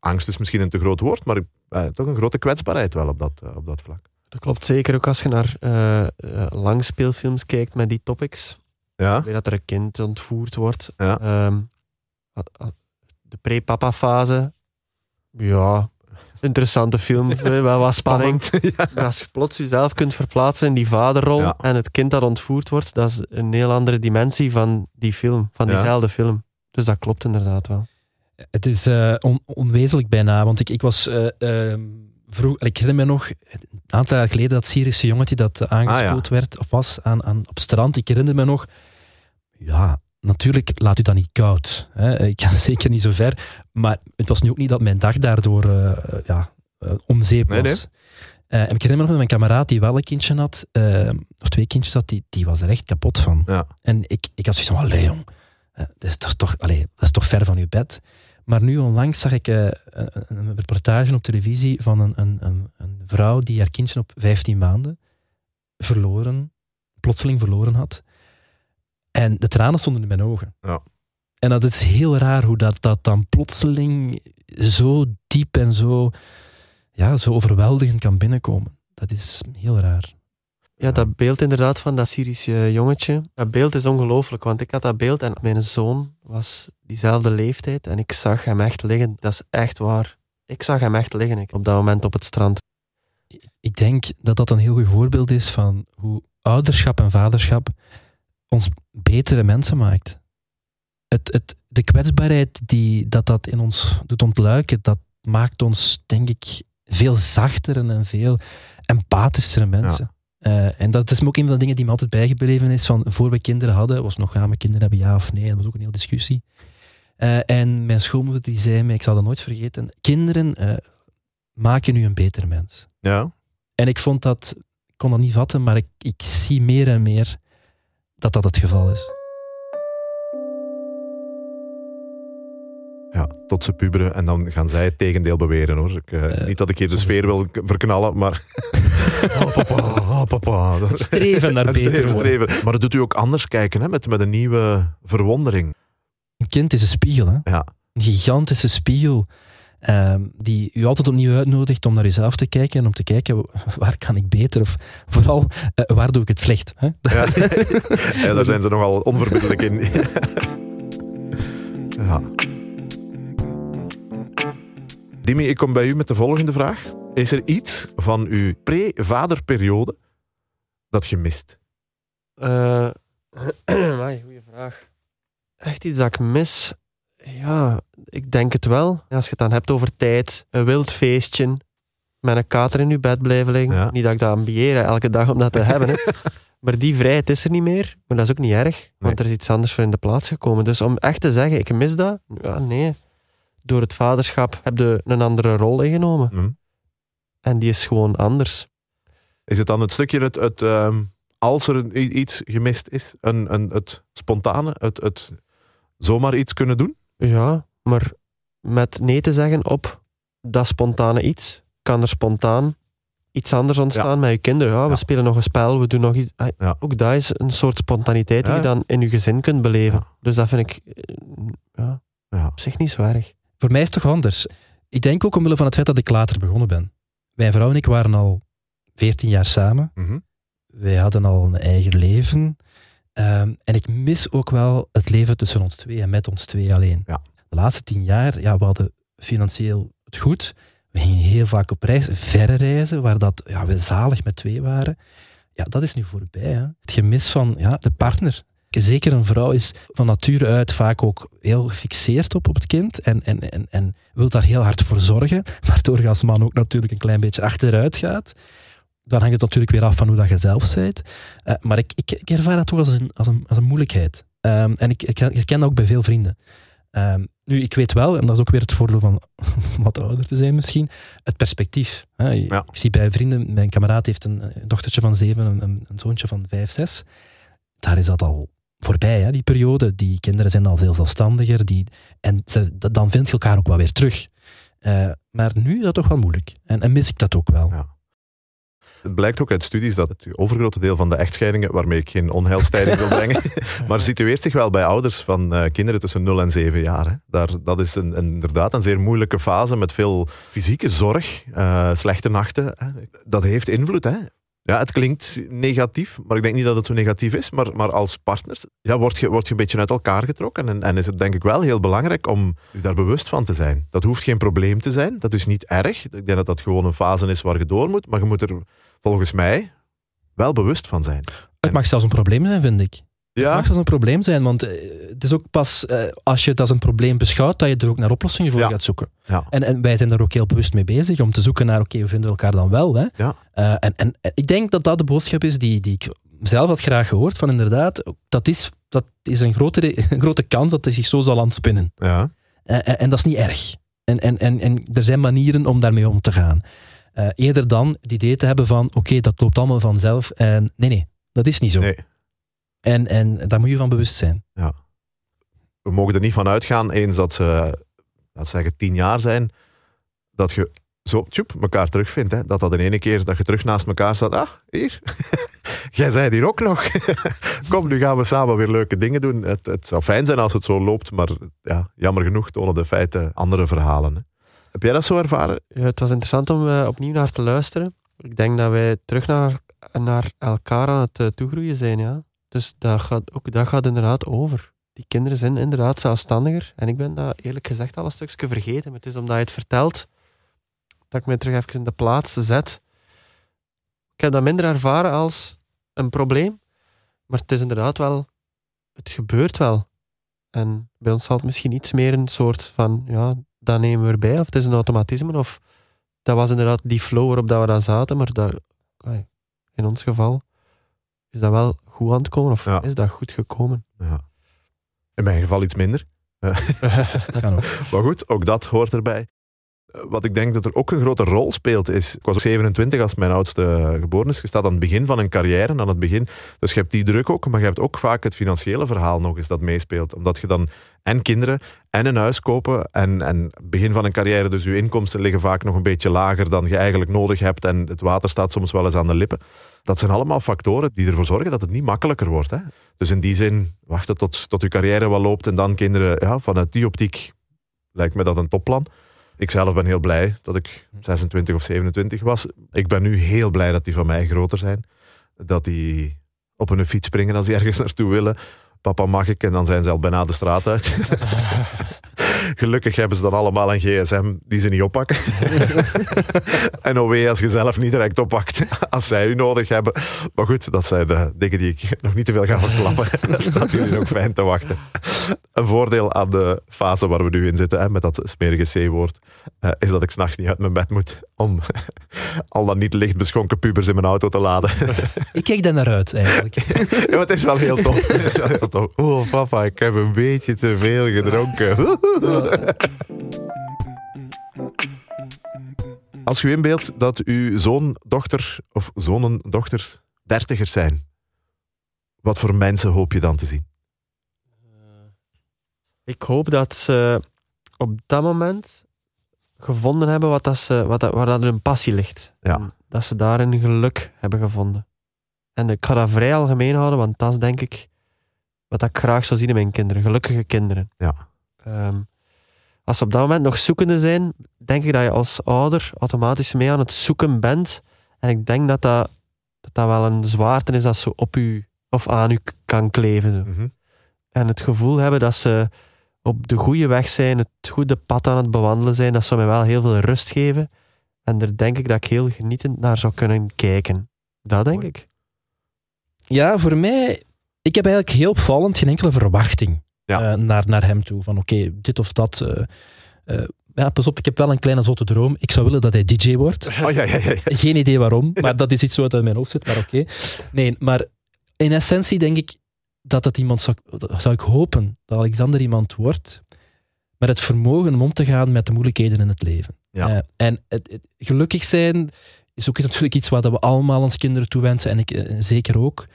angst, is misschien een te groot woord, maar eh, toch een grote kwetsbaarheid wel op dat, eh, op dat vlak. Dat klopt zeker ook als je naar eh, langspeelfilms kijkt met die topics. Ja, Weer dat er een kind ontvoerd wordt. Ja. Ehm, de pre-papa fase. Ja, interessante film. Wel wat spanning. ja. Maar als je plots jezelf kunt verplaatsen in die vaderrol Ja. en het kind dat ontvoerd wordt, dat is een heel andere dimensie van die film, van diezelfde film. Dus dat klopt inderdaad wel. Het is eh, on- onwezenlijk bijna, want ik, ik was eh, ehm, vroeg, ik herinner me nog een aantal jaar geleden dat Syrische jongetje dat aangespoeld werd of was aan, aan, op strand. Ik herinner me nog, ja, natuurlijk laat u dat niet koud. Hè. Ik ga zeker niet zo ver, maar het was nu ook niet dat mijn dag daardoor eh, ja, eh, om zeep was. Nee, nee. En ik herinner me nog dat mijn kameraad die wel een kindje had, of twee kindjes had, die, die was er echt kapot van. Ja. En ik, ik had zoiets van, allee jong, dat, is, dat, is toch, allee, dat is toch ver van je bed. Maar nu onlangs zag ik eh, een, een reportage op televisie van een, een, een, een vrouw die haar kindje op 15 maanden verloren, plotseling verloren had. En de tranen stonden in mijn ogen. Ja. En dat is heel raar hoe dat, dat dan plotseling zo diep en zo, ja, zo overweldigend kan binnenkomen. Dat is heel raar. Ja, dat beeld inderdaad van dat Syrische jongetje, dat beeld is ongelooflijk, want ik had dat beeld en mijn zoon was diezelfde leeftijd en ik zag hem echt liggen. Dat is echt waar. Ik zag hem echt liggen ik, op dat moment op het strand. ik denk dat dat een heel goed voorbeeld is van hoe ouderschap en vaderschap ons betere mensen maakt. Het, het, de kwetsbaarheid die dat, dat in ons doet ontluiken, dat maakt ons, denk ik, veel zachtere en veel empathischere mensen. Eh, en dat is me ook een van de dingen die me altijd bijgebleven is van voor we kinderen hadden, was nog gaan we kinderen hebben, ja of nee, dat was ook een hele discussie. Eh, en mijn schoonmoeder die zei me, ik zal dat nooit vergeten, kinderen eh, maken u een beter mens. Ja. En ik vond dat, ik kon dat niet vatten, maar ik, ik zie meer en meer dat dat het geval is. Ja, tot ze puberen en dan gaan zij het tegendeel beweren hoor. Ik, eh, Eh, niet dat ik hier de sfeer wil verknallen, maar. oh papa, oh papa. Streven naar beter streven. Maar dat doet u ook anders kijken, hè, met, met een nieuwe verwondering. Een kind is een spiegel, hè? Ja. Een gigantische spiegel. ehm, die u altijd opnieuw uitnodigt om naar uzelf te kijken en om te kijken waar kan ik beter of vooral eh, waar doe ik het slecht. Hè? Ja. ja, daar zijn ze nogal onverbiddelijk in. ja. Dimi, ik kom bij u met de volgende vraag. Is er iets van uw pre-vaderperiode dat je mist? Eh amai, goeie vraag. Echt iets dat ik mis? Ja, ik denk het wel. Als je het dan hebt over tijd, een wild feestje, met een kater in je bed blijven liggen. Ja. Niet dat ik dat ambieer, elke dag om dat te hebben. Hè. Maar die vrijheid is er niet meer. Maar dat is ook niet erg, want er is iets anders voor in de plaats gekomen. Dus om echt te zeggen, ik mis dat? Ja, nee. Door het vaderschap heb je een andere rol ingenomen. Hm? En die is gewoon anders. Is het dan het stukje het, het ehm, als er iets gemist is, een, een, het spontane, het, het zomaar iets kunnen doen? Ja, maar met nee te zeggen op dat spontane iets, kan er spontaan iets anders ontstaan met je kinderen. Ja, we Ja. spelen nog een spel, we doen nog iets. Ah, Ja. Ook dat is een soort spontaniteit die je dan in je gezin kunt beleven. Dus dat vind ik eh, ja, Ja. op zich niet zo erg. Voor mij is het toch anders. Ik denk ook omwille van het feit dat ik later begonnen ben. Mijn vrouw en ik waren al 14 jaar samen. Mhm. Wij hadden al een eigen leven. Ehm, en ik mis ook wel het leven tussen ons twee en met ons twee alleen. Ja. De laatste tien jaar, ja, we hadden financieel het goed. We gingen heel vaak op reis, verre reizen, waar dat, ja, we zalig met twee waren. Ja, dat is nu voorbij. Hè. Het gemis van ja, de partner. Zeker een vrouw is van nature uit vaak ook heel gefixeerd op, op het kind en, en, en, en wil daar heel hard voor zorgen, waardoor je als man ook natuurlijk een klein beetje achteruit gaat. Dan hangt het natuurlijk weer af van hoe dat je zelf bent. Eh, maar ik, ik, ik ervaar dat toch als een, als een, als een moeilijkheid. Ehm, en ik, ik, ik ken dat ook bij veel vrienden. Ehm, nu, ik weet wel, en dat is ook weer het voordeel van wat ouder te zijn misschien, het perspectief. Hè. Ja. Ik zie bij vrienden, mijn kameraad heeft een, dochtertje van zeven, een, een zoontje van vijf, zes. Daar is dat al voorbij, hè, die periode. Die kinderen zijn al heel zelfstandiger. Die, en ze, dan vind je elkaar ook wel weer terug. Eh, maar nu is dat toch wel moeilijk. En, en mis ik dat ook wel. Ja. Het blijkt ook uit studies dat het overgrote deel van de echtscheidingen, waarmee ik geen onheilstijding wil brengen, maar situeert zich wel bij ouders van uh, kinderen tussen 0 en 7 jaar. Hè. Daar, dat is een, inderdaad een zeer moeilijke fase met veel fysieke zorg, uh, slechte nachten. Hè. Dat heeft invloed. Hè. Ja, het klinkt negatief, maar ik denk niet dat het zo negatief is. Maar, maar als partners ja, word, je, word je een beetje uit elkaar getrokken. En, en is het denk ik wel heel belangrijk om je daar bewust van te zijn. Dat hoeft geen probleem te zijn. Dat is niet erg. Ik denk dat dat gewoon een fase is waar je door moet. Maar je moet er volgens mij wel bewust van zijn. Het mag zelfs een probleem zijn, vind ik. Ja. Het mag zelfs een probleem zijn, want eh, het is ook pas eh, als je het als een probleem beschouwt dat je er ook naar oplossingen voor gaat zoeken. Ja. En, en wij zijn er ook heel bewust mee bezig om te zoeken naar, oké, we vinden elkaar dan wel. Hè? Ja. Uh, en, en ik denk dat dat de boodschap is die, die ik zelf had graag gehoord, van inderdaad, dat is, dat is een, grotere, een grote kans dat hij zich zo zal aanspinnen. Ja. En, dat is niet erg. En, en, en, en er zijn manieren om daarmee om te gaan. eerder dan het idee te hebben van, oké, dat loopt allemaal vanzelf. En nee, nee, dat is niet zo. Nee. En, en daar moet je van bewust zijn. Ja. We mogen er niet van uitgaan, eens dat ze, laten we zeggen, tien jaar zijn, dat je zo tjoep, elkaar terugvindt. Hè? Dat dat in ene keer dat je terug naast elkaar staat. Ah, hier. Jij zei hier ook nog. Kom, nu gaan we samen weer leuke dingen doen. Het, het zou fijn zijn als het zo loopt, maar ja, jammer genoeg tonen de feiten andere verhalen. Hè? Heb jij dat zo ervaren? Ja, het was interessant om uh, opnieuw naar te luisteren. Ik denk dat wij terug naar, naar elkaar aan het uh, toegroeien zijn. Ja. Dus dat gaat, ook dat gaat inderdaad over. Die kinderen zijn inderdaad zelfstandiger. En ik ben dat eerlijk gezegd al een stukje vergeten. Maar het is omdat je het vertelt, dat ik me terug even in de plaats zet. Ik heb dat minder ervaren als een probleem. Maar het is inderdaad wel, het gebeurt wel. En bij ons zal het misschien iets meer een soort van, ja, dat nemen we erbij. Of het is een automatisme. Of dat was inderdaad die flow waarop dat we dan zaten. Maar dat, in ons geval is dat wel goed aan het komen of is dat goed gekomen? Ja. In mijn geval iets minder. dat kan ook. Maar goed, ook dat hoort erbij. Wat ik denk dat er ook een grote rol speelt is, ik was 27 als mijn oudste geboren is, je staat aan het begin van een carrière, aan het begin, dus je hebt die druk ook, maar je hebt ook vaak het financiële verhaal nog eens dat meespeelt, omdat je dan en kinderen en een huis kopen en, en begin van een carrière, dus je inkomsten liggen vaak nog een beetje lager dan je eigenlijk nodig hebt en het water staat soms wel eens aan de lippen. Dat zijn allemaal factoren die ervoor zorgen dat het niet makkelijker wordt. Hè? Dus in die zin, wachten tot, tot je carrière wel loopt en dan kinderen, ja, vanuit die optiek lijkt me dat een topplan. Ik zelf ben heel blij dat ik 26 of 27 was. Ik ben nu heel blij dat die van mij groter zijn. Dat die op een fiets springen als die ergens naartoe willen. Papa mag ik en dan zijn ze al bijna de straat uit. Gelukkig hebben ze dan allemaal een gsm die ze niet oppakken. en OW als je zelf niet direct oppakt als zij u nodig hebben. Maar goed, dat zijn de dingen die ik nog niet te veel ga verklappen. dat staat jullie nog fijn te wachten. Een voordeel aan de fase waar we nu in zitten, hè, met dat smerige C-woord, uh, is dat ik s'nachts niet uit mijn bed moet om al dan niet licht beschonken pubers in mijn auto te laden. ik kijk daar naar uit, eigenlijk. ja, het is wel heel tof. Oh, papa, ik heb een beetje te veel gedronken. Als u inbeeldt dat uw zoon, dochter of zonen, dochters dertigers zijn, wat voor mensen hoop je dan te zien? Ik hoop dat ze op dat moment gevonden hebben wat dat ze, wat dat, waar dat hun passie ligt. Ja. Dat ze daarin geluk hebben gevonden. En ik ga dat vrij algemeen houden, want dat is denk ik wat ik graag zou zien in mijn kinderen. Gelukkige kinderen. Ja. Um, als ze op dat moment nog zoekende zijn, denk ik dat je als ouder automatisch mee aan het zoeken bent. En ik denk dat dat, dat, dat wel een zwaarte is dat ze op u of aan u kan kleven. Zo. Mhm. En het gevoel hebben dat ze op de goede weg zijn, het goede pad aan het bewandelen zijn, dat zou mij wel heel veel rust geven. En daar denk ik dat ik heel genietend naar zou kunnen kijken. Dat denk ik. Ja, voor mij, ik heb eigenlijk heel opvallend geen enkele verwachting Ja. eh, naar, naar hem toe. Van oké, dit of dat. eh, eh, ja, pas op, ik heb wel een kleine zotte droom. Ik zou willen dat hij DJ wordt. Oh ja, ja. Geen idee waarom, maar dat is iets zo wat in mijn hoofd zit, maar oké. Nee, maar in essentie denk ik dat het iemand zou, zou ik hopen dat Alexander iemand wordt met het vermogen om om te gaan met de moeilijkheden in het leven. Ja. En het, het gelukkig zijn is ook natuurlijk iets wat we allemaal ons kinderen toewensen en ik zeker ook.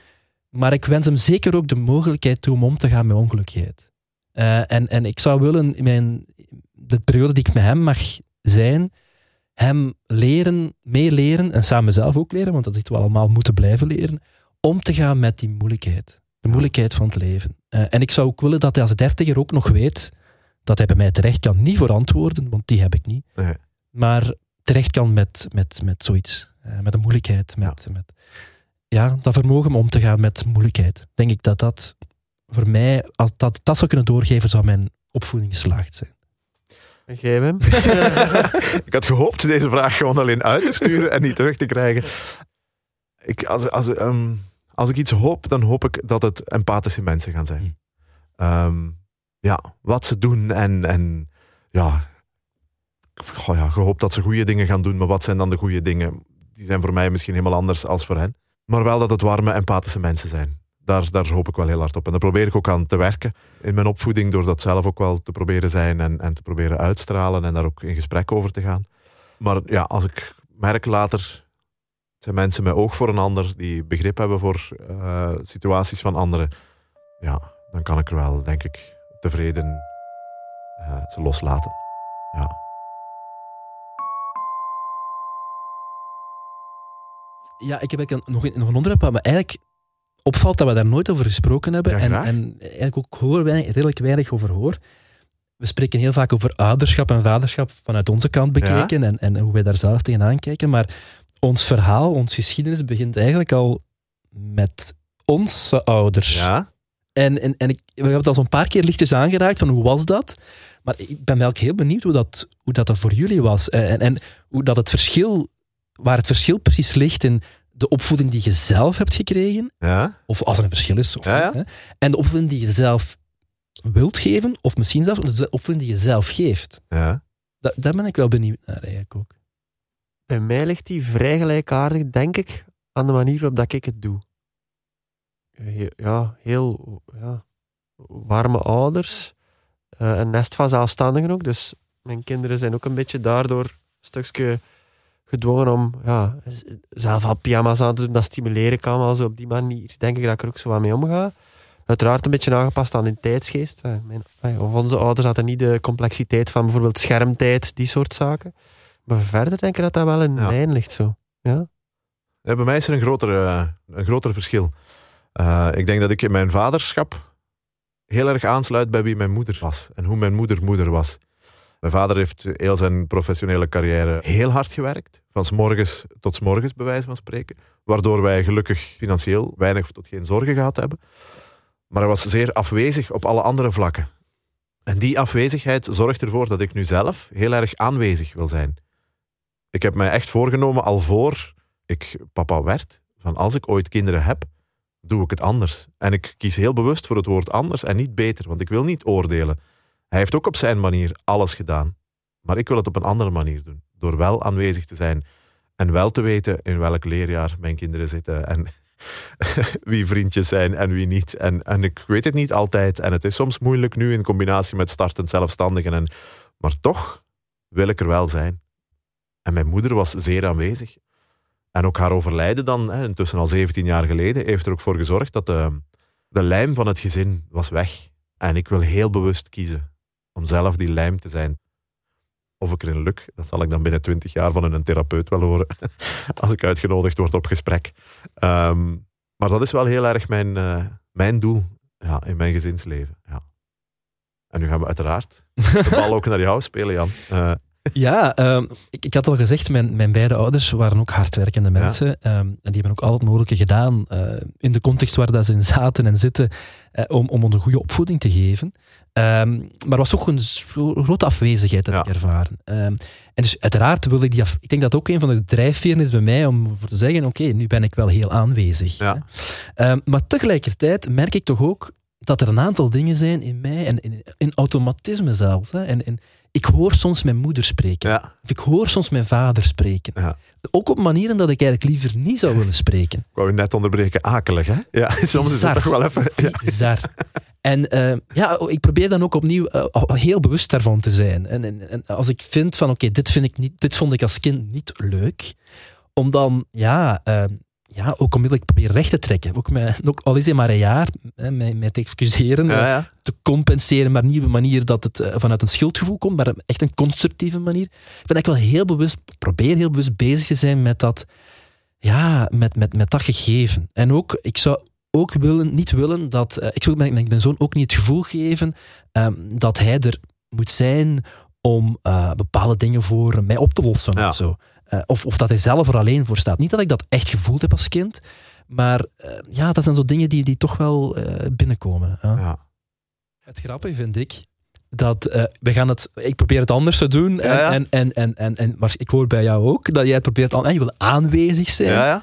Maar ik wens hem zeker ook de mogelijkheid toe om om te gaan met ongelukkigheid. Eh, en, en ik zou willen, in mijn, de periode die ik met hem mag zijn, hem leren, meeleren en samen zelf ook leren, want dat is we allemaal moeten blijven leren, om te gaan met die moeilijkheid. De moeilijkheid van het leven. Eh, en ik zou ook willen dat hij als dertiger ook nog weet dat hij bij mij terecht kan. Niet voor antwoorden, want die heb ik niet. Nee. Maar terecht kan met, met, met zoiets. Eh, met een moeilijkheid. Met, ja. Met, ja, dat vermogen om om te gaan met moeilijkheid. Denk ik dat dat voor mij, als dat, dat zou kunnen doorgeven, zou mijn opvoeding geslaagd zijn. En jij, Wim? ik had gehoopt deze vraag gewoon alleen uit te sturen en niet terug te krijgen. Ik, als, als, um, als ik iets hoop, dan hoop ik dat het empathische mensen gaan zijn. Um, ja, wat ze doen en, en ja, goh ja, gehoopt dat ze goede dingen gaan doen, maar wat zijn dan de goede dingen? Die zijn voor mij misschien helemaal anders als voor hen. Maar wel dat het warme, empathische mensen zijn. Daar, daar hoop ik wel heel hard op. En daar probeer ik ook aan te werken in mijn opvoeding, door dat zelf ook wel te proberen zijn en, en te proberen uitstralen en daar ook in gesprek over te gaan. Maar ja, als ik merk later, zijn mensen met oog voor een ander, die begrip hebben voor uh, situaties van anderen, ja, dan kan ik er wel, denk ik, tevreden uh, ze loslaten. Ja. Ja, ik heb nog, een, nog een onderwerp waar me eigenlijk opvalt dat we daar nooit over gesproken hebben. Ja, en, en eigenlijk ook hoor weinig, redelijk weinig over hoor. We spreken heel vaak over ouderschap en vaderschap vanuit onze kant bekeken ja? en, en hoe wij daar zelf tegenaan kijken. Maar ons verhaal, onze geschiedenis begint eigenlijk al met onze ouders. Ja? En, en, en ik, we hebben het al zo'n paar keer lichtjes aangeraakt van hoe was dat? Maar ik ben wel heel benieuwd hoe dat, hoe dat voor jullie was. En, en hoe dat het verschil, waar het verschil precies ligt in de opvoeding die je zelf hebt gekregen. Ja? Of als er een verschil is. Of ja, ja. Niet, hè, en de opvoeding die je zelf wilt geven. Of misschien zelfs de opvoeding die je zelf geeft. Ja. Da, daar ben ik wel benieuwd naar eigenlijk ook. Bij mij ligt die vrij gelijkaardig, denk ik, aan de manier waarop dat ik het doe. Ja, heel ja, warme ouders. Uh, een nest van zelfstandigen ook. Dus mijn kinderen zijn ook een beetje daardoor een stukje gedwongen om ja, zelf al pyjama's aan te doen. Dat stimuleren kan wel zo op die manier. Denk ik dat ik er ook zo wat mee omga. Uiteraard een beetje aangepast aan hun tijdsgeest. Uh, mijn, of onze ouders hadden niet de complexiteit van bijvoorbeeld schermtijd, die soort zaken. Maar verder denk ik dat dat wel in Ja. lijn ligt zo. Ja? Ja, bij mij is er een groter, eh, een groter verschil. Uh, ik denk dat ik in mijn vaderschap heel erg aansluit bij wie mijn moeder was. En hoe mijn moeder moeder was. Mijn vader heeft heel zijn professionele carrière heel hard gewerkt. Van morgens tot s morgens, bij wijze van spreken. Waardoor wij gelukkig financieel weinig tot geen zorgen gehad hebben. Maar hij was zeer afwezig op alle andere vlakken. En die afwezigheid zorgt ervoor dat ik nu zelf heel erg aanwezig wil zijn. Ik heb mij echt voorgenomen, al voor ik papa werd, van als ik ooit kinderen heb, doe ik het anders. En ik kies heel bewust voor het woord anders en niet beter, want ik wil niet oordelen. Hij heeft ook op zijn manier alles gedaan. Maar ik wil het op een andere manier doen. Door wel aanwezig te zijn en wel te weten in welk leerjaar mijn kinderen zitten en wie vriendjes zijn en wie niet. En, en ik weet het niet altijd. En het is soms moeilijk nu in combinatie met startend zelfstandigen. En, maar toch wil ik er wel zijn. En mijn moeder was zeer aanwezig. En ook haar overlijden dan, hè, intussen al 17 jaar geleden, heeft er ook voor gezorgd dat de, de lijm van het gezin was weg. En ik wil heel bewust kiezen om zelf die lijm te zijn. Of ik erin luk, dat zal ik dan binnen 20 jaar van een therapeut wel horen. Als ik uitgenodigd word op gesprek. Um, maar dat is wel heel erg mijn, uh, mijn doel ja, in mijn gezinsleven. Ja. En nu gaan we uiteraard de bal ook naar jou spelen, Jan. Uh, ja, um, ik, ik, had al gezegd, mijn, mijn beide ouders waren ook hardwerkende mensen. Ja. Um, en die hebben ook al het mogelijke gedaan uh, in de context waar dat ze in zaten en zitten, uh, om, om ons een goede opvoeding te geven. Um, maar was ook een grote afwezigheid dat ja. ik ervaren. en dus uiteraard wilde ik die af, Ik denk dat ook een van de drijfveren is bij mij om voor te zeggen, oké, okay, nu ben ik wel heel aanwezig. Ja. maar tegelijkertijd merk ik toch ook dat er een aantal dingen zijn in mij, en in, in automatisme zelfs, hè, en, en ik hoor soms mijn moeder spreken. Ja. Of ik hoor soms mijn vader spreken. Ja. Ook op manieren dat ik eigenlijk liever niet zou willen spreken. Ik wou je net onderbreken, akelig hè? Ja, soms is het toch wel even... Ja. Bizar. En uh, ja, ik probeer dan ook opnieuw uh, heel bewust daarvan te zijn. En, en, en als ik vind van, oké, okay, dit vind ik niet, dit vond ik als kind niet leuk. Om dan, ja, uh, ja, ook onmiddellijk proberen recht te trekken. Ook, met, ook al is hij maar een jaar, hè, met, excuseren, Ja, ja. te compenseren, maar niet op een manier dat het eh, vanuit een schuldgevoel komt, maar echt een constructieve manier. Ik ben eigenlijk wel heel bewust, probeer heel bewust bezig te zijn met dat, ja, met, met, met dat gegeven. En ook, ik zou ook willen, niet willen dat, eh, ik wil mijn, mijn zoon ook niet het gevoel geven ehm, dat hij er moet zijn om eh, bepaalde dingen voor mij op te lossen Ja. of zo. Eh, of, of dat hij zelf er alleen voor staat. Niet dat ik dat echt gevoeld heb als kind, maar eh, ja, dat zijn zo dingen die, die toch wel eh, binnenkomen. ja. Ja. Het grappige vind ik dat eh, we gaan het, ik probeer het anders te doen. En, Ja, ja. En, en, en, en, en, maar ik hoor bij jou ook dat jij het probeert aan, en je wil aanwezig zijn. Ja, ja.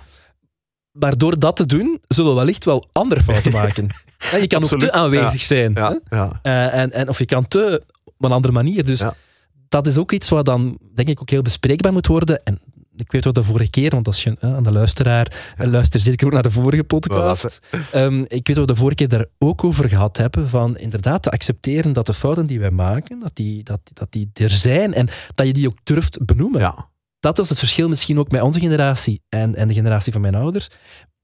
Maar door dat te doen, zullen we wellicht wel andere fouten maken. En je kan ook te aanwezig zijn. hè? Ja, ja. Eh, en, en, of je kan te op een andere manier. Dus Ja. Dat is ook iets wat dan, denk ik, ook heel bespreekbaar moet worden. En ik weet wat de vorige keer, want als je eh, aan de luisteraar Ja. ja. luistert, zeker ook naar de vorige podcast. Ehm, ik weet wat we de vorige keer daar ook over gehad hebben. Van inderdaad te accepteren dat de fouten die wij maken, dat die, dat, dat die er zijn. En dat je die ook durft benoemen. ja. Dat was het verschil misschien ook met onze generatie en, en de generatie van mijn ouders.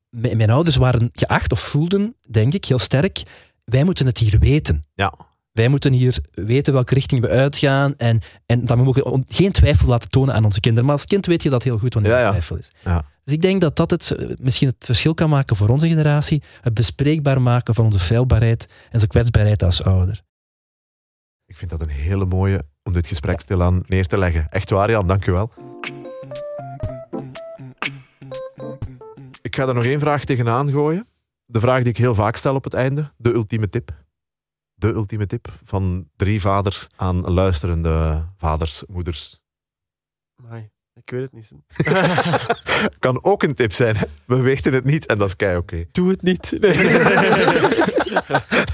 M- mijn ouders waren geacht of voelden, denk ik, heel sterk. Wij moeten het hier weten. Ja. Wij moeten hier weten welke richting we uitgaan. En, en dat we mogen geen twijfel laten tonen aan onze kinderen. Maar als kind weet je dat heel goed wanneer er ja. twijfel is. Ja. Dus ik denk dat dat het, eh, misschien het verschil kan maken voor onze generatie. Het bespreekbaar maken van onze feilbaarheid en onze kwetsbaarheid als ouder. Ik vind dat een hele mooie om dit gesprek stilaan neer te leggen. Echt waar, Jan, dank u wel. Ik ga er nog één vraag tegenaan gooien. De vraag die ik heel vaak stel op het einde. De ultieme tip. De ultieme tip van drie vaders aan luisterende vaders, moeders. Amai, ik weet het niet. kan ook een tip zijn. hè. We weten het niet en dat is kei oké. Doe het niet.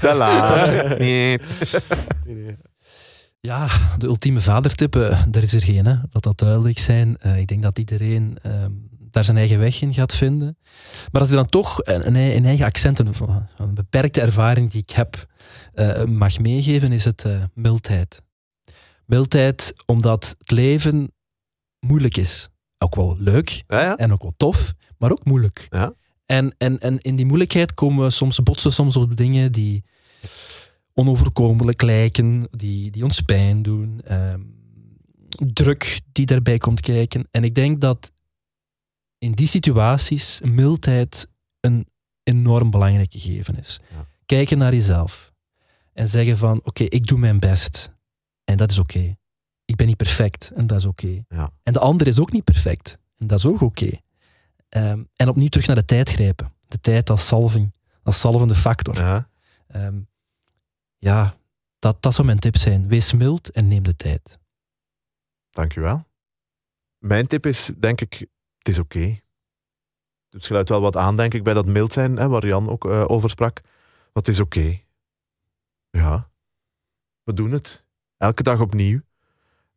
Te laat. Niet. Nee, nee. Ja, de ultieme vadertip, eh, er is er geen, hè. laat dat duidelijk zijn. Eh, ik denk dat iedereen ehm, daar zijn eigen weg in gaat vinden. Maar als je dan toch een, een, eigen accent, een, een beperkte ervaring die ik heb, eh, mag meegeven, is het eh, mildheid. Mildheid omdat het leven moeilijk is. Ook wel leuk Ja, ja. en ook wel tof, maar ook moeilijk. Ja. En, en, en in die moeilijkheid komen we soms botsen soms op dingen die onoverkomelijk lijken, die, die ons pijn doen, ehm, druk die daarbij komt kijken. En ik denk dat in die situaties mildheid een enorm belangrijk gegeven is. Ja. Kijken naar jezelf en zeggen van oké, ik doe mijn best en dat is oké. Ik ben niet perfect en dat is oké. Ja. En de ander is ook niet perfect en dat is ook oké. Ehm, en opnieuw terug naar de tijd grijpen. De tijd als salving, als salvende factor. Ja. Ehm, ja, dat, dat zou mijn tip zijn. Wees mild en neem de tijd. Dankjewel. Mijn tip is, denk ik, het is oké. Het sluit wel wat aan, denk ik, bij dat mild zijn, hè, waar Jan ook eh, over sprak. Het is oké. Ja. We doen het. Elke dag opnieuw.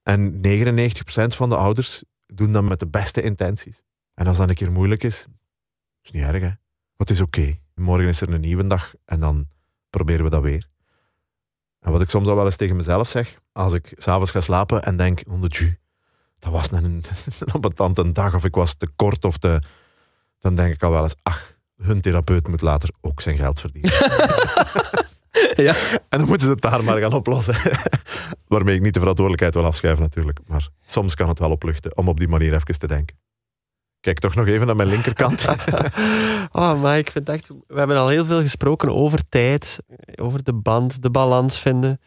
En 99% van de ouders doen dat met de beste intenties. En als dat een keer moeilijk is, is niet erg, hè. Het is oké. Morgen is er een nieuwe dag en dan proberen we dat weer. En wat ik soms al wel eens tegen mezelf zeg, als ik s'avonds ga slapen en denk, oh, de ju, dat was een, een dag of ik was te kort of te... Dan denk ik al wel eens, ach, hun therapeut moet later ook zijn geld verdienen. Ja. En dan moeten ze het daar maar gaan oplossen. Waarmee ik niet de verantwoordelijkheid wil afschuiven natuurlijk. Maar soms kan het wel opluchten om op die manier even te denken. Kijk toch nog even naar mijn linkerkant. Oh, maar ik vind echt... We hebben al heel veel gesproken over tijd, over de band, de balans vinden.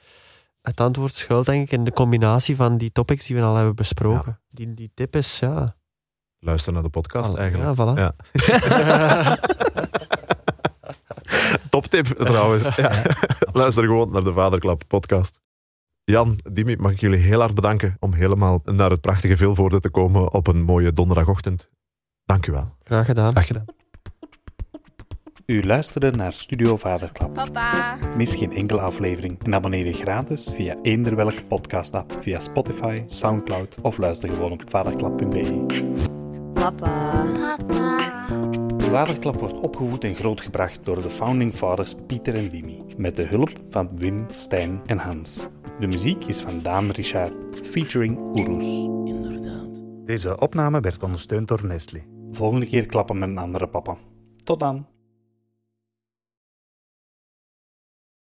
Het antwoord schuilt denk ik in de combinatie van die topics die we al hebben besproken. Die, die tip is, ja... Luister naar de podcast Voilà. eigenlijk. Ja, voilà. Ja. Toptip trouwens. Ja. Luister gewoon naar de Vaderklap podcast. Jan, Dimi, mag ik jullie heel hard bedanken om helemaal naar het prachtige Vilvoorde te komen op een mooie donderdagochtend. Dank u wel. Graag gedaan. Graag gedaan. U luisterde naar Studio Vaderklap. Papa. Mis geen enkele aflevering en abonneer je gratis via eender welke podcast-app, via Spotify, Soundcloud of luister gewoon op vaderklap.be. Papa. Papa. Vaderklap wordt opgevoed en grootgebracht door de founding fathers Pieter en Dimi, met de hulp van Wim, Stijn en Hans. De muziek is van Daan Richard, featuring Oeroes. Deze opname werd ondersteund door Nestlé. volgende keer klappen met een andere papa. Tot dan!